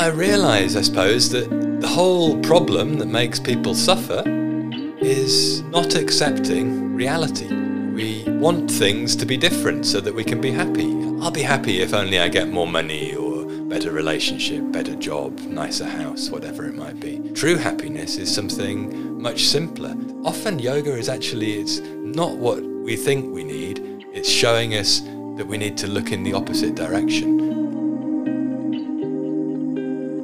I realise, I suppose, that the whole problem that makes people suffer is not accepting reality. We want things to be different so that we can be happy. I'll be happy if only I get more money or better relationship, better job, nicer house, whatever it might be. True happiness is something much simpler. Often yoga is actually it's not what we think we need. It's showing us that we need to look in the opposite direction.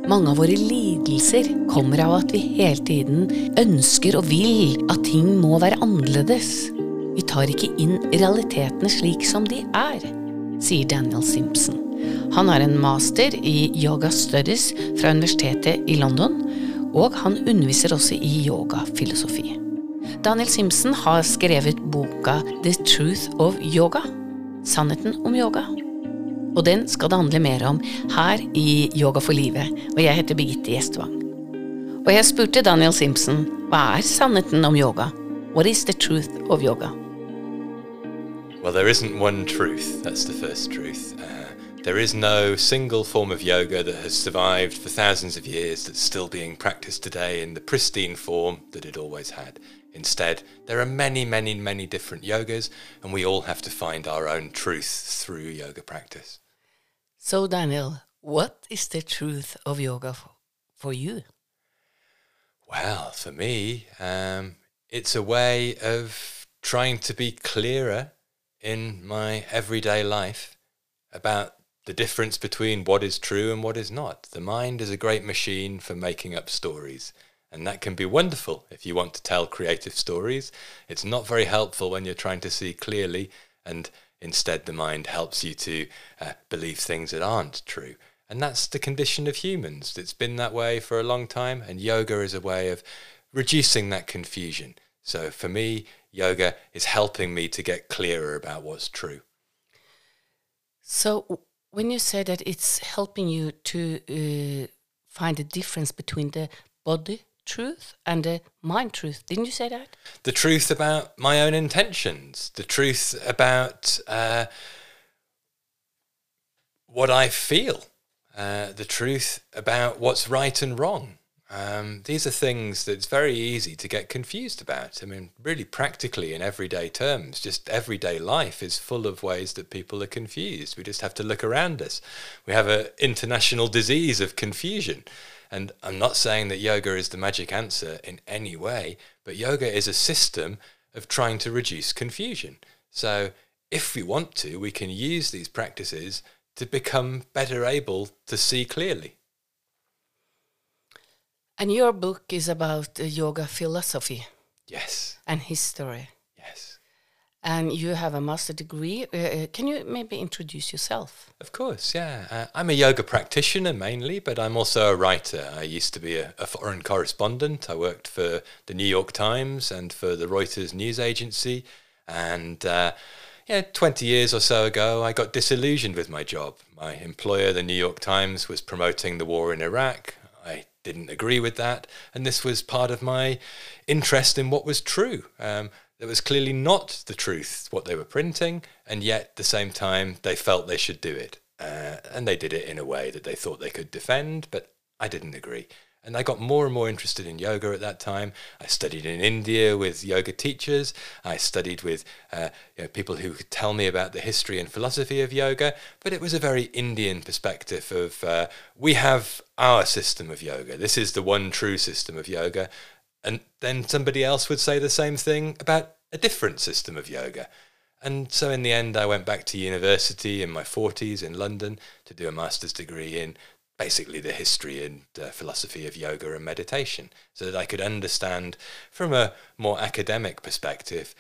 Mange av våre lidelser kommer av at vi hele tiden ønsker og vil at ting må være annerledes. Vi tar ikke inn realitetene slik som de er, sier Daniel Simpson. Han har en master i yoga studies fra universitetet i London, og han underviser også i yogafilosofi. Daniel Simpson har skrevet boka The Truth of Yoga, sannheten om yoga. Og den skal det handle mer om her i Yoga for livet, og jeg heter Birgitte Gjestvang. Og jeg spurte Daniel Simpson hva er sannheten om yoga? What is the truth of yoga? Well, there isn't one truth. That's the first truth. Uh, there is no single form of yoga that has survived for thousands of years that's still being practiced today in the pristine form that it always had. Instead, there are many, many, many different yogas, and we all have to find our own truth through yoga practice. So, Daniel, what is the truth of yoga for you? Well, for me, um, it's a way of trying to be clearer in my everyday life about the difference between what is true and what is not. The mind is a great machine for making up stories. And that can be wonderful if you want to tell creative stories. It's not very helpful when you're trying to see clearly and Instead, the mind helps you to uh, believe things that aren't true. And that's the condition of humans. It's been that way for a long time, and yoga is a way of reducing that confusion. So for me, yoga is helping me to get clearer about what's true. So when you say that it's helping you to uh, find a difference between the body truth and a mind truth. Didn't you say that? The truth about my own intentions, the truth about uh, what I feel, uh, the truth about what's right and wrong. Um, these are things that's very easy to get confused about. I mean, really practically in everyday terms, just everyday life is full of ways that people are confused. We just have to look around us. We have an international disease of confusion. And I'm not saying that yoga is the magic answer in any way, but yoga is a system of trying to reduce confusion. So if we want to, we can use these practices to become better able to see clearly. And your book is about uh, yoga philosophy. Yes. And history and you have a master degree. Uh, uh, can you maybe introduce yourself? Of course, yeah. Uh, I'm a yoga practitioner mainly, but I'm also a writer. I used to be a, a, foreign correspondent. I worked for the New York Times and for the Reuters news agency. And uh, yeah, 20 years or so ago, I got disillusioned with my job. My employer, the New York Times, was promoting the war in Iraq. I didn't agree with that. And this was part of my interest in what was true. Um, that was clearly not the truth what they were printing, and yet at the same time they felt they should do it. Uh, and they did it in a way that they thought they could defend, but I didn't agree. And I got more and more interested in yoga at that time. I studied in India with yoga teachers. I studied with uh, you know, people who could tell me about the history and philosophy of yoga. But it was a very Indian perspective of uh, we have our system of yoga. This is the one true system of yoga. And then somebody else would say the same thing about a different system of yoga. And so in the end, I went back to university in my 40s in London to do a master's degree in basically the history and uh, philosophy of yoga and meditation so that I could understand from a more academic perspective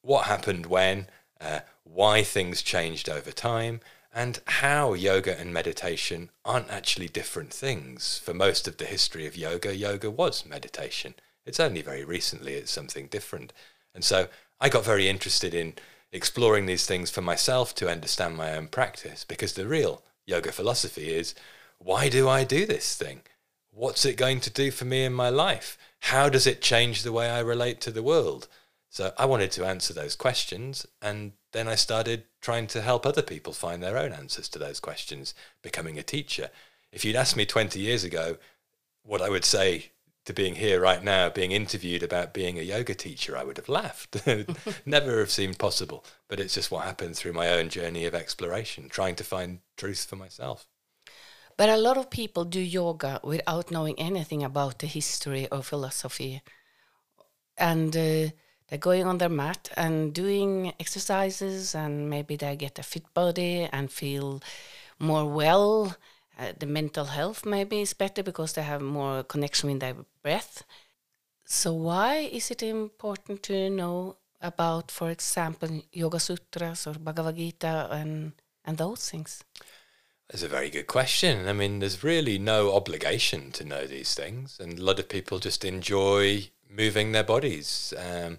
what happened when, uh, why things changed over time, and how yoga and meditation aren't actually different things. For most of the history of yoga, yoga was meditation. It's only very recently it's something different. And so I got very interested in exploring these things for myself to understand my own practice because the real yoga philosophy is why do I do this thing? What's it going to do for me in my life? How does it change the way I relate to the world? So I wanted to answer those questions and then I started trying to help other people find their own answers to those questions, becoming a teacher. if you'd asked me 20 years ago what I would say to being here right now, being interviewed about being a yoga teacher, I would have laughed. Never have seemed possible. But it's just what happened through my own journey of exploration, trying to find truth for myself. But a lot of people do yoga without knowing anything about the history or philosophy. And uh, they're going on their mat and doing exercises, and maybe they get a fit body and feel more well uh, the mental health maybe is better because they have more connection with their breath. So why is it important to know about, for example, Yoga Sutras or Bhagavad Gita and and those things? That's a very good question. I mean, there's really no obligation to know these things, and a lot of people just enjoy moving their bodies. Um,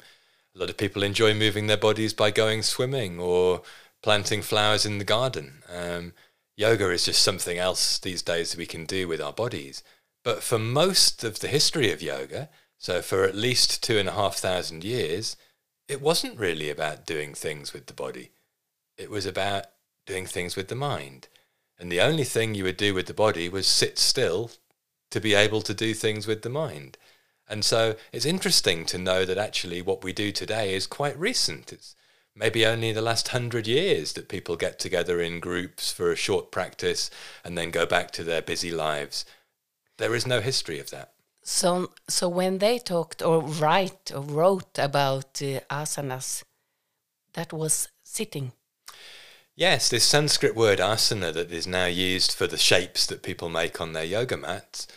a lot of people enjoy moving their bodies by going swimming or planting flowers in the garden. Um, yoga is just something else these days we can do with our bodies. But for most of the history of yoga, so for at least two and a half thousand years, it wasn't really about doing things with the body. It was about doing things with the mind. And the only thing you would do with the body was sit still to be able to do things with the mind. And so it's interesting to know that actually what we do today is quite recent. It's maybe only the last hundred years that people get together in groups for a short practice and then go back to their busy lives. There is no history of that. So, so when they talked or write or wrote about uh, asanas, that was sitting. Yes, this Sanskrit word asana that is now used for the shapes that people make on their yoga mats,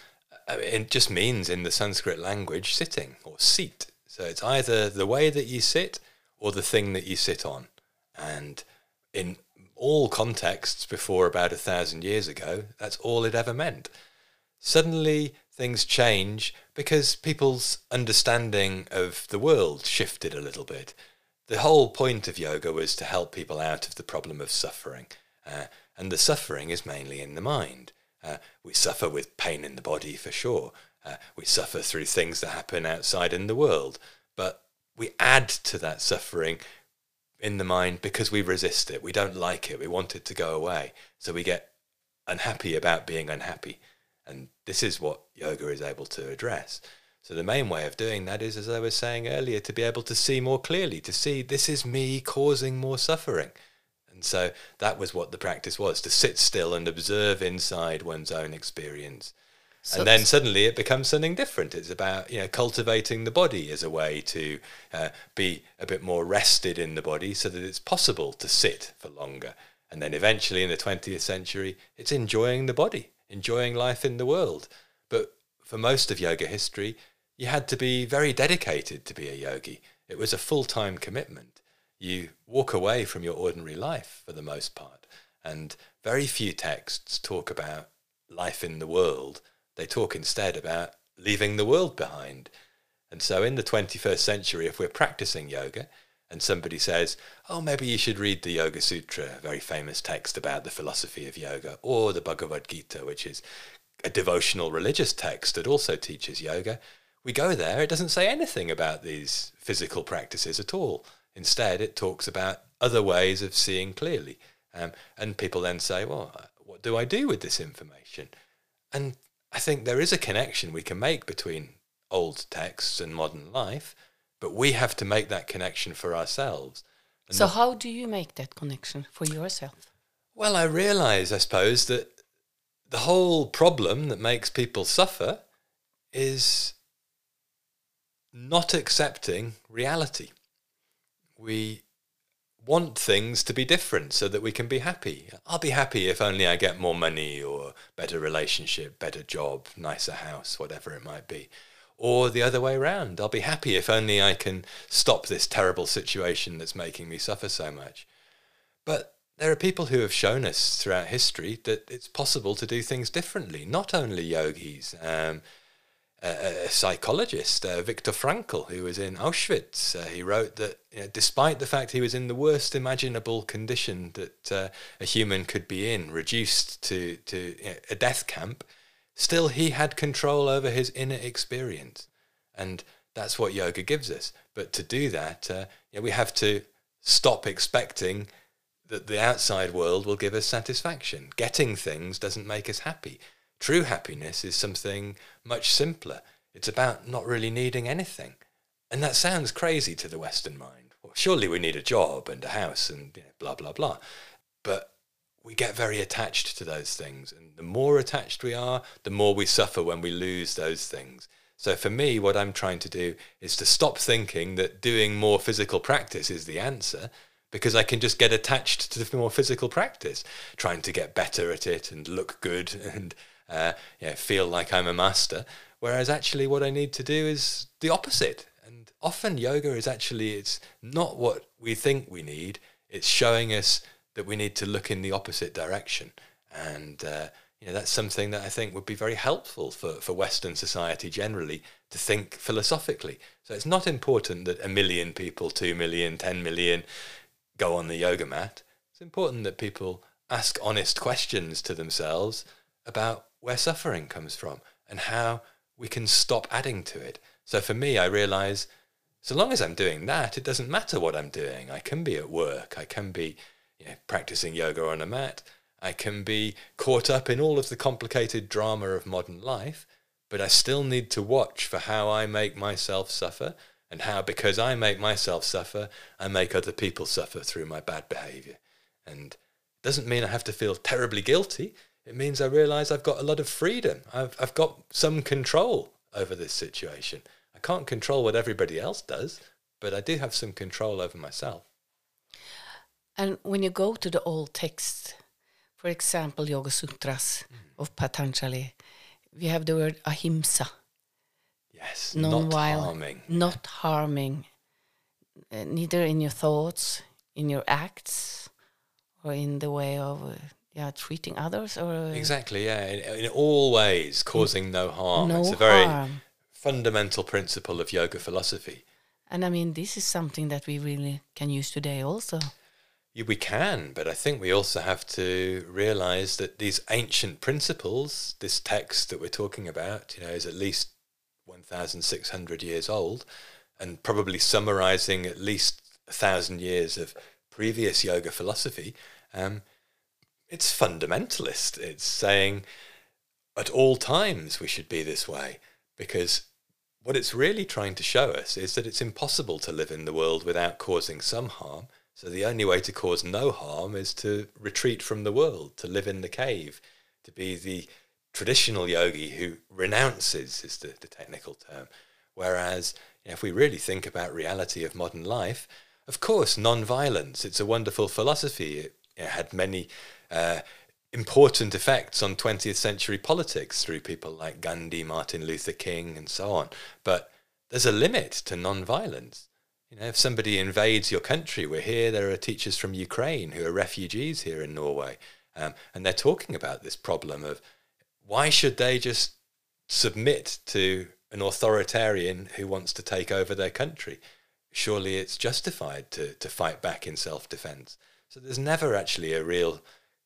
uh, it just means in the Sanskrit language sitting or seat. So it's either the way that you sit or the thing that you sit on. And in all contexts before about a thousand years ago, that's all it ever meant. Suddenly, things change because people's understanding of the world shifted a little bit. The whole point of yoga was to help people out of the problem of suffering. Uh, and the suffering is mainly in the mind. Uh, we suffer with pain in the body for sure. Uh, we suffer through things that happen outside in the world. But we add to that suffering in the mind because we resist it. We don't like it. We want it to go away. So we get unhappy about being unhappy. And this is what yoga is able to address. So the main way of doing that is, as I was saying earlier, to be able to see more clearly, to see this is me causing more suffering. And so that was what the practice was to sit still and observe inside one's own experience so and then suddenly it becomes something different. It's about you know cultivating the body as a way to uh, be a bit more rested in the body, so that it's possible to sit for longer. And then eventually, in the twentieth century, it's enjoying the body, enjoying life in the world. But for most of yoga history, you had to be very dedicated to be a yogi. It was a full time commitment. You walk away from your ordinary life for the most part, and very few texts talk about life in the world they talk instead about leaving the world behind. And so in the 21st century, if we're practicing yoga and somebody says, oh, maybe you should read the Yoga Sutra, a very famous text about the philosophy of yoga, or the Bhagavad Gita, which is a devotional religious text that also teaches yoga, we go there, it doesn't say anything about these physical practices at all. Instead, it talks about other ways of seeing clearly. Um, and people then say, well, what do I do with this information? And I think there is a connection we can make between old texts and modern life, but we have to make that connection for ourselves. So, how do you make that connection for yourself? Well, I realize, I suppose, that the whole problem that makes people suffer is not accepting reality. We want things to be different so that we can be happy. I'll be happy if only I get more money or better relationship, better job, nicer house, whatever it might be. Or the other way around, I'll be happy if only I can stop this terrible situation that's making me suffer so much. But there are people who have shown us throughout history that it's possible to do things differently, not only yogis. Um, a, psychologist, uh, Viktor Frankl, who was in Auschwitz. Uh, he wrote that you know, despite the fact he was in the worst imaginable condition that uh, a human could be in, reduced to, to you know, a death camp, still he had control over his inner experience. And that's what yoga gives us. But to do that, uh, you know, we have to stop expecting that the outside world will give us satisfaction. Getting things doesn't make us happy true happiness is something much simpler. It's about not really needing anything. And that sounds crazy to the Western mind. Well, surely we need a job and a house and you know, blah, blah, blah. But we get very attached to those things. And the more attached we are, the more we suffer when we lose those things. So for me, what I'm trying to do is to stop thinking that doing more physical practice is the answer because I can just get attached to the more physical practice, trying to get better at it and look good and uh, you know, feel like I'm a master. Whereas actually, what I need to do is the opposite. And often, yoga is actually it's not what we think we need. It's showing us that we need to look in the opposite direction. And uh, you know, that's something that I think would be very helpful for, for Western society generally to think philosophically. So it's not important that a million people, two million, ten million go on the yoga mat. It's important that people ask honest questions to themselves about where suffering comes from and how we can stop adding to it. So for me, I realize so long as I'm doing that, it doesn't matter what I'm doing. I can be at work. I can be you know, practicing yoga on a mat. I can be caught up in all of the complicated drama of modern life, but I still need to watch for how I make myself suffer and how, because I make myself suffer, I make other people suffer through my bad behavior. And it doesn't mean I have to feel terribly guilty. It means I realize I've got a lot of freedom. I've, I've got some control over this situation. I can't control what everybody else does, but I do have some control over myself. And when you go to the old texts, for example, Yoga Sutras mm. of Patanjali, we have the word ahimsa. Yes, not harming. Not harming, uh, neither in your thoughts, in your acts, or in the way of uh, yeah treating others. Or exactly, yeah, in, in, all ways, causing no harm. No it's a very harm. fundamental principle of yoga philosophy. And I mean, this is something that we really can use today, also we can, but I think we also have to realize that these ancient principles, this text that we're talking about, you know, is at least 1,600 years old and probably summarizing at least a thousand years of previous yoga philosophy. Um, it's fundamentalist. It's saying at all times we should be this way because what it's really trying to show us is that it's impossible to live in the world without causing some harm so the only way to cause no harm is to retreat from the world, to live in the cave, to be the traditional yogi who renounces is the, the technical term. Whereas you know, if we really think about reality of modern life, of course, non-violence, it's a wonderful philosophy. It, had many uh, important effects on 20th century politics through people like Gandhi, Martin Luther King, and so on. But there's a limit to non-violence. You know, if somebody invades your country, we're here. There are teachers from Ukraine who are refugees here in Norway, um, and they're talking about this problem of why should they just submit to an authoritarian who wants to take over their country? Surely it's justified to, to fight back in self defense. So there's never actually a real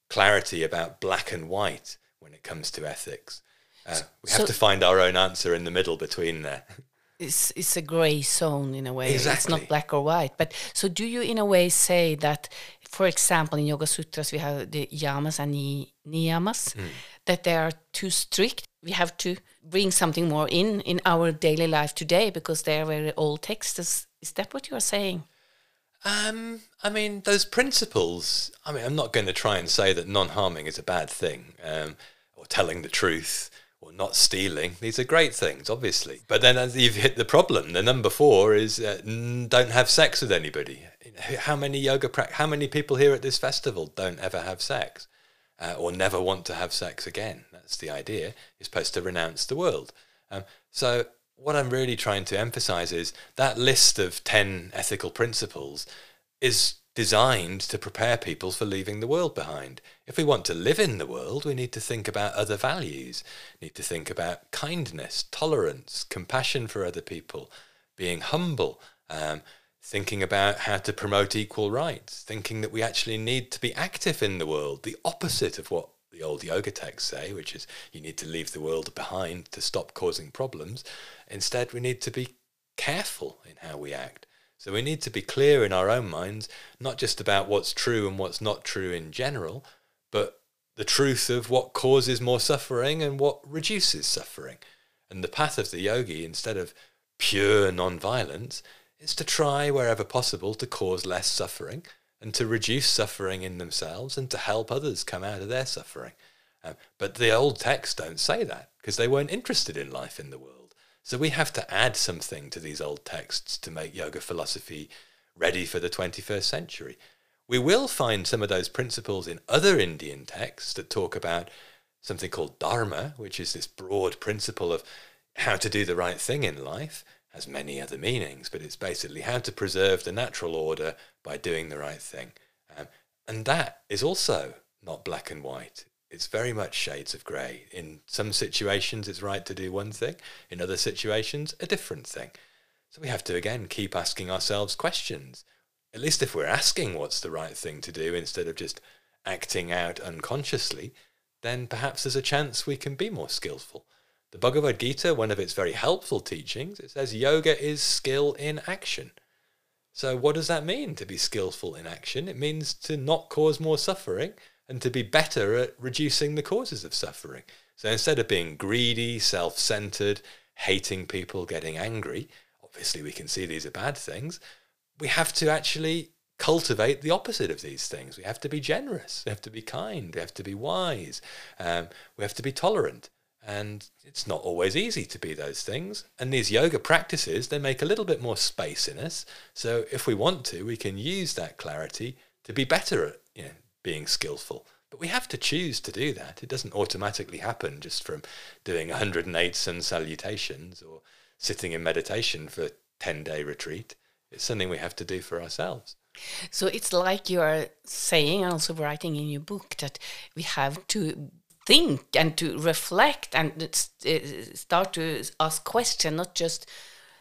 clarity about black and white when it comes to ethics. Uh, we have so, to find our own answer in the middle between there. it's it's a gray zone in a way. Exactly. It's not black or white. But so do you in a way say that, for example, in Yoga Sutras we have the yamas and niyamas, mm. that they are too strict. We have to bring something more in in our daily life today because they are very old texts. Is, is that what you are saying? Um, I mean, those principles. I mean, I'm not going to try and say that non-harming is a bad thing, um, or telling the truth or not stealing. These are great things, obviously. But then as you've hit the problem, the number four is uh, don't have sex with anybody. How many yoga pra- how many people here at this festival don't ever have sex uh, or never want to have sex again? That's the idea. You're supposed to renounce the world. Um, so what I'm really trying to emphasize is that list of 10 ethical principles is designed to prepare people for leaving the world behind. If we want to live in the world, we need to think about other values, need to think about kindness, tolerance, compassion for other people, being humble, um, thinking about how to promote equal rights, thinking that we actually need to be active in the world, the opposite of what the old yoga texts say, which is you need to leave the world behind to stop causing problems. Instead, we need to be careful in how we act. So we need to be clear in our own minds, not just about what's true and what's not true in general, but the truth of what causes more suffering and what reduces suffering. And the path of the yogi, instead of pure non-violence, is to try wherever possible to cause less suffering and to reduce suffering in themselves and to help others come out of their suffering. Um, but the old texts don't say that because they weren't interested in life in the world. So we have to add something to these old texts to make yoga philosophy ready for the 21st century. We will find some of those principles in other Indian texts that talk about something called dharma, which is this broad principle of how to do the right thing in life has many other meanings, but it's basically how to preserve the natural order by doing the right thing. Um, and that is also not black and white. It's very much shades of grey. In some situations, it's right to do one thing. In other situations, a different thing. So we have to, again, keep asking ourselves questions. At least if we're asking what's the right thing to do instead of just acting out unconsciously, then perhaps there's a chance we can be more skillful. The Bhagavad Gita, one of its very helpful teachings, it says yoga is skill in action. So, what does that mean to be skillful in action? It means to not cause more suffering and to be better at reducing the causes of suffering. So, instead of being greedy, self centered, hating people, getting angry, obviously we can see these are bad things, we have to actually cultivate the opposite of these things. We have to be generous, we have to be kind, we have to be wise, um, we have to be tolerant. And it's not always easy to be those things. And these yoga practices, they make a little bit more space in us. So if we want to, we can use that clarity to be better at you know, being skillful. But we have to choose to do that. It doesn't automatically happen just from doing 108 sun salutations or sitting in meditation for a 10 day retreat. It's something we have to do for ourselves. So it's like you are saying, and also writing in your book, that we have to think and to reflect and start to ask questions, not just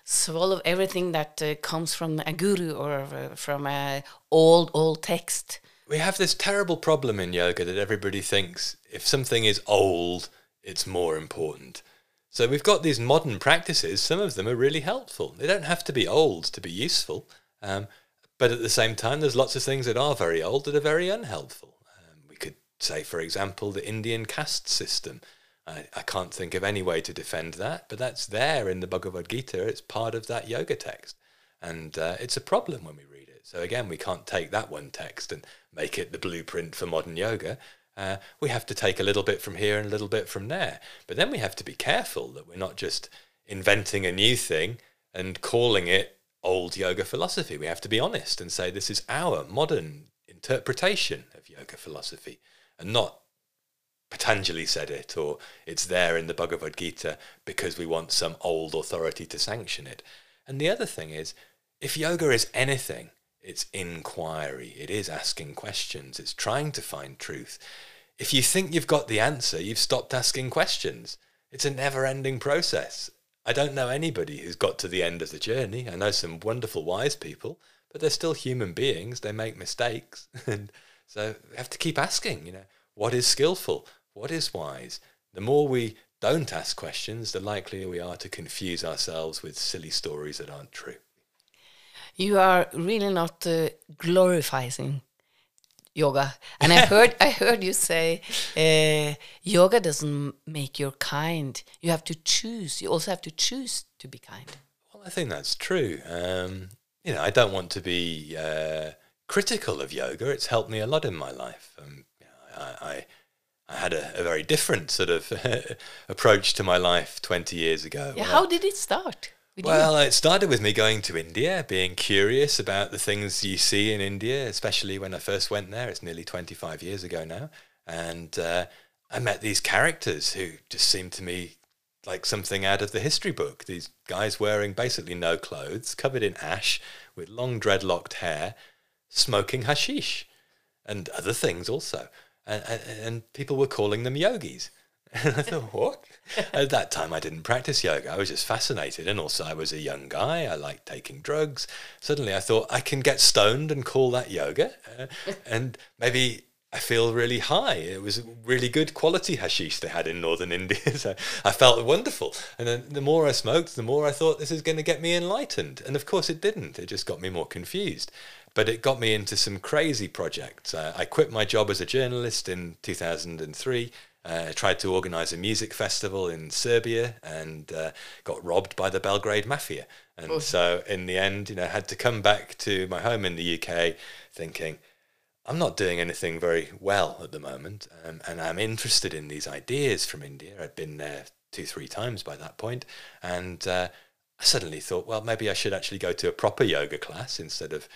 swallow everything that uh, comes from a guru or uh, from a old old text. We have this terrible problem in yoga that everybody thinks if something is old, it's more important. So we've got these modern practices. Some of them are really helpful. They don't have to be old to be useful. Um, but at the same time, there's lots of things that are very old that are very unhelpful say, for example, the Indian caste system. I, I can't think of any way to defend that, but that's there in the Bhagavad Gita. It's part of that yoga text. And uh, it's a problem when we read it. So again, we can't take that one text and make it the blueprint for modern yoga. Uh, we have to take a little bit from here and a little bit from there. But then we have to be careful that we're not just inventing a new thing and calling it old yoga philosophy. We have to be honest and say this is our modern interpretation of yoga philosophy and not Patanjali said it or it's there in the Bhagavad Gita because we want some old authority to sanction it. And the other thing is, if yoga is anything, it's inquiry, it is asking questions, it's trying to find truth. If you think you've got the answer, you've stopped asking questions. It's a never ending process. I don't know anybody who's got to the end of the journey. I know some wonderful wise people, but they're still human beings. They make mistakes. and so we have to keep asking, you know, what is skillful? What is wise? The more we don't ask questions, the likelier we are to confuse ourselves with silly stories that aren't true. You are really not uh, glorifying yoga, and I heard I heard you say uh, yoga doesn't make you kind. You have to choose. You also have to choose to be kind. Well, I think that's true. Um, you know, I don't want to be. Uh, critical of yoga. It's helped me a lot in my life. Um, I, I, I, had a, a, very different sort of approach to my life 20 years ago. Yeah, how did it start? Well, you? it started with me going to India, being curious about the things you see in India, especially when I first went there. It's nearly 25 years ago now. And uh, I met these characters who just seemed to me like something out of the history book. These guys wearing basically no clothes, covered in ash, with long dreadlocked hair, smoking hashish and other things also. And, and, and people were calling them yogis. And I thought, what? At that time, I didn't practice yoga. I was just fascinated. And also, I was a young guy. I liked taking drugs. Suddenly, I thought, I can get stoned and call that yoga. Uh, and maybe I feel really high. It was really good quality hashish they had in northern India. So I felt wonderful. And then the more I smoked, the more I thought this is going to get me enlightened. And of course it didn't. It just got me more confused. But it got me into some crazy projects. Uh, I quit my job as a journalist in 2003. Uh, tried to organize a music festival in Serbia and uh, got robbed by the Belgrade mafia. And oh. so in the end, you know, had to come back to my home in the UK thinking, I'm not doing anything very well at the moment, um, and I'm interested in these ideas from India. I'd been there two, three times by that point, and uh, I suddenly thought, well, maybe I should actually go to a proper yoga class instead of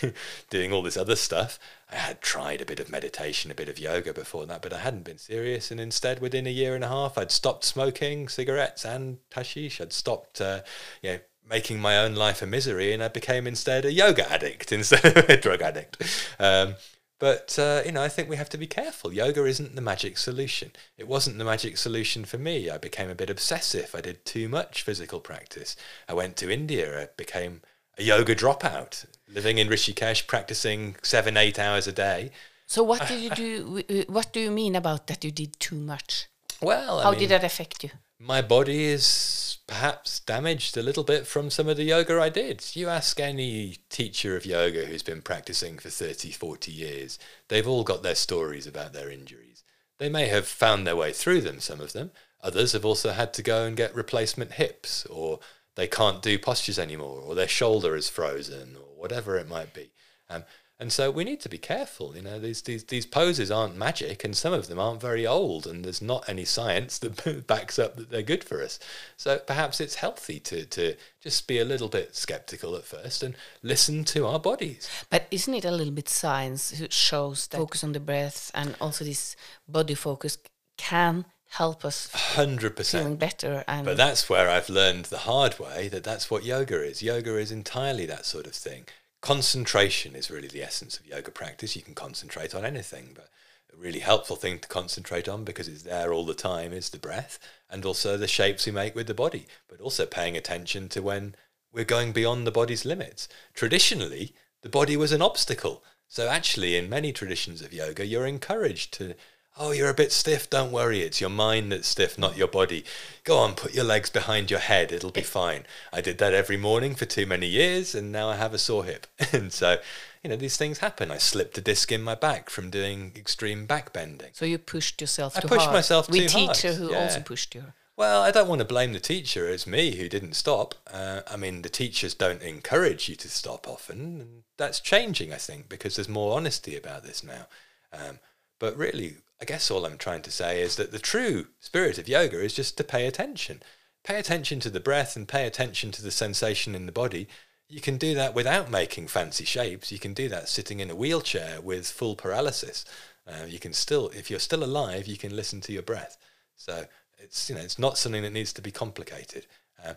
doing all this other stuff. I had tried a bit of meditation, a bit of yoga before that, but I hadn't been serious. And instead, within a year and a half, I'd stopped smoking cigarettes and hashish. I'd stopped, uh, you know, making my own life a misery, and I became instead a yoga addict instead of a drug addict. Um, but, uh, you know, I think we have to be careful. Yoga isn't the magic solution. It wasn't the magic solution for me. I became a bit obsessive. I did too much physical practice. I went to India. I became a yoga dropout, living in Rishikesh, practicing seven, eight hours a day. So, what did you do? What do you mean about that you did too much? Well, I how mean, did that affect you? my body is perhaps damaged a little bit from some of the yoga I did. You ask any teacher of yoga who's been practicing for 30, 40 years, they've all got their stories about their injuries. They may have found their way through them, some of them. Others have also had to go and get replacement hips, or they can't do postures anymore, or their shoulder is frozen, or whatever it might be. Um, and so we need to be careful. You know, these, these, these poses aren't magic, and some of them aren't very old, and there's not any science that backs up that they're good for us. So perhaps it's healthy to, to just be a little bit skeptical at first and listen to our bodies. But isn't it a little bit science who shows that focus on the breath and also this body focus can help us 100% feeling better and but that's where i've learned the hard way that that's what yoga is yoga is entirely that sort of thing concentration is really the essence of yoga practice. You can concentrate on anything, but a really helpful thing to concentrate on because it's there all the time is the breath and also the shapes we make with the body, but also paying attention to when we're going beyond the body's limits. Traditionally, the body was an obstacle. So actually, in many traditions of yoga, you're encouraged to Oh, you're a bit stiff. Don't worry. It's your mind that's stiff, not your body. Go on, put your legs behind your head. It'll be fine. I did that every morning for too many years, and now I have a sore hip. and so, you know, these things happen. I slipped a disc in my back from doing extreme back bending. So you pushed yourself I too pushed hard. myself too hard. teacher who Yeah. also pushed you. Well, I don't want to blame the teacher. It's me who didn't stop. Uh, I mean, the teachers don't encourage you to stop often, and that's changing, I think, because there's more honesty about this now. Um, but really, I guess all I'm trying to say is that the true spirit of yoga is just to pay attention. Pay attention to the breath and pay attention to the sensation in the body. You can do that without making fancy shapes. You can do that sitting in a wheelchair with full paralysis. Uh, you can still, if you're still alive, you can listen to your breath. So it's you know it's not something that needs to be complicated. Um,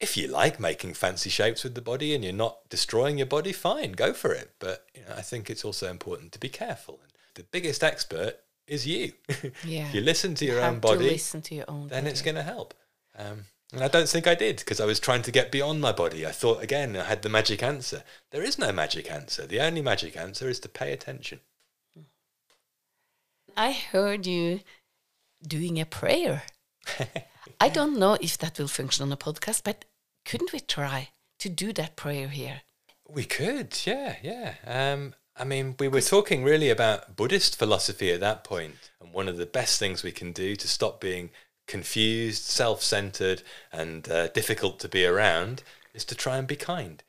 if you like making fancy shapes with the body and you're not destroying your body, fine, go for it. But you know, I think it's also important to be careful. And the biggest expert is you. Yeah. if you listen to your Have own to body, listen to your own then body. it's going to help. Um, and I don't think I did because I was trying to get beyond my body. I thought again I had the magic answer. There is no magic answer. The only magic answer is to pay attention. I heard you doing a prayer. I don't know if that will function on a podcast, but couldn't we try to do that prayer here? We could, yeah, yeah. Um, I mean, we were talking really about Buddhist philosophy at that point, and one of the best things we can do to stop being confused, self-centered, and uh, difficult to be around is to try and be kind.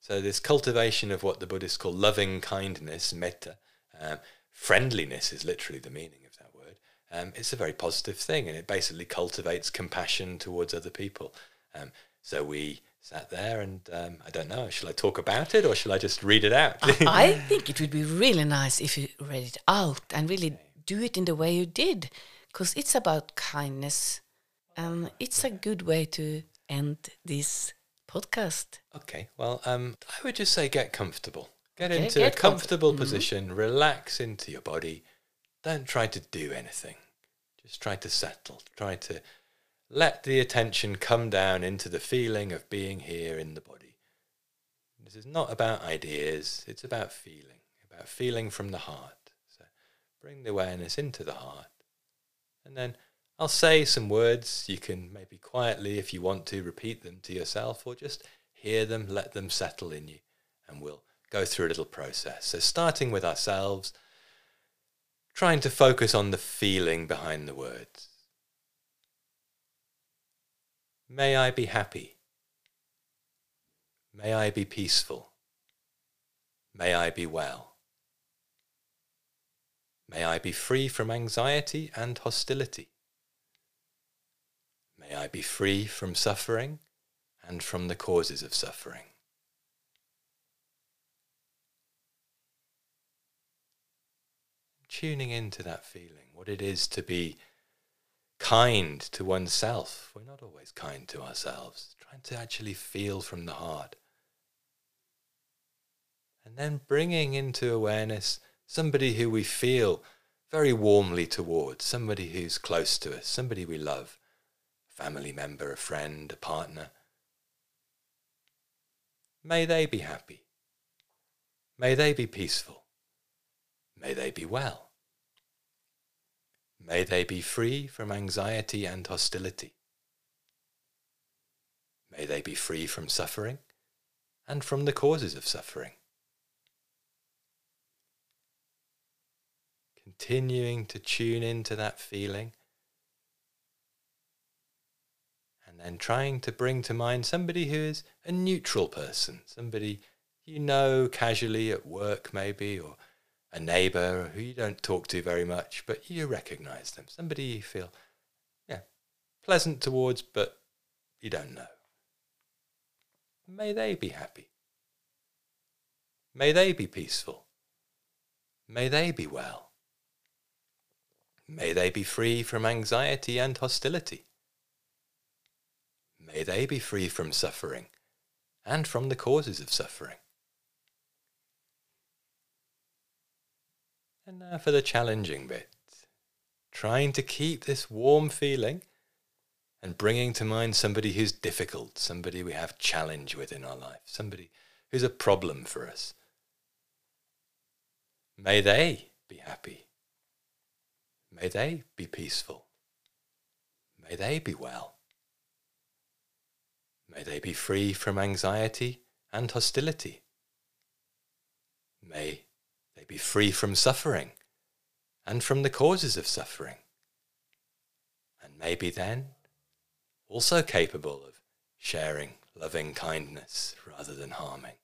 So this cultivation of what the Buddhists call loving kindness, metta, um, friendliness is literally the meaning of that word. Um, it's a very positive thing, and it basically cultivates compassion towards other people. Um, so we sat there, and um, I don't know, shall I talk about it or shall I just read it out? I think it would be really nice if you read it out and really do it in the way you did, because it's about kindness, and it's a good way to end this podcast. Okay, well, um, I would just say get comfortable. Get Okay, into get a comfortable comfort- mhm. position, relax into your body. Don't try to do anything. Just try to settle. Try to let the attention come down into the feeling of being here in the body. This is not about ideas, it's about feeling, about feeling from the heart. So bring the awareness into the heart. And then I'll say some words. You can maybe quietly, if you want to, repeat them to yourself or just hear them, let them settle in you. And we'll go through a little process. So, starting with ourselves, trying to focus on the feeling behind the words. May I be happy. May I be peaceful. May I be well. May I be free from anxiety and hostility. May I be free from suffering and from the causes of suffering. Tuning into that feeling, what it is to be kind to oneself. We're not always kind to ourselves. Trying to actually feel from the heart. And then bringing into awareness somebody who we feel very warmly towards, somebody who's close to us, somebody we love, a family member, a friend, a partner. May they be happy. May they be peaceful. May they be well. May they be free from anxiety and hostility. May they be free from suffering and from the causes of suffering. continuing to tune into that feeling. And then trying to bring to mind somebody who is a neutral person, somebody you know casually at work, maybe, or a neighbor who you don't talk to very much, but you recognize them, somebody you feel yeah, pleasant towards, but you don't know. May they be happy. May they be peaceful. May they be well. May they be free from anxiety and hostility. May they be free from suffering and from the causes of suffering. And now for the challenging bit. Trying to keep this warm feeling and bringing to mind somebody who's difficult, somebody we have challenge with in our life, somebody who's a problem for us. May they be happy May they be peaceful. May they be well. May they be free from anxiety and hostility. May they be free from suffering and from the causes of suffering. And maybe then also capable of sharing loving kindness rather than harming.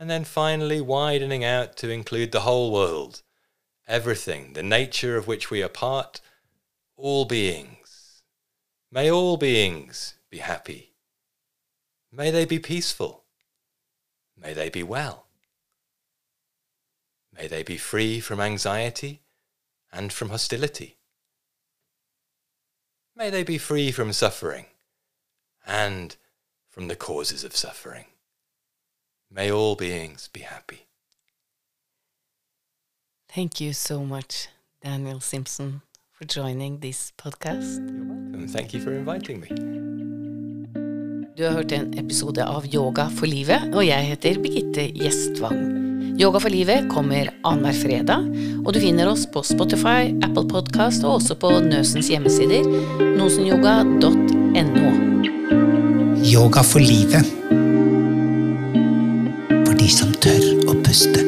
and then finally widening out to include the whole world, everything, the nature of which we are part, all beings. May all beings be happy. May they be peaceful. May they be well. May they be free from anxiety and from hostility. May they be free from suffering and from the causes of suffering. May all beings be happy. Thank you so much, Daniel Simpson, for joining this podcast. You're welcome. Thank you for inviting me. Du har hørt en episode av Yoga for livet, og jeg heter Birgitte Gjestvang. Yoga for livet kommer annenhver fredag, og du finner oss på Spotify, Apple Podcast og også på Nøsens hjemmesider, nosenyoga.no. Yoga for livet For de som tør å puste.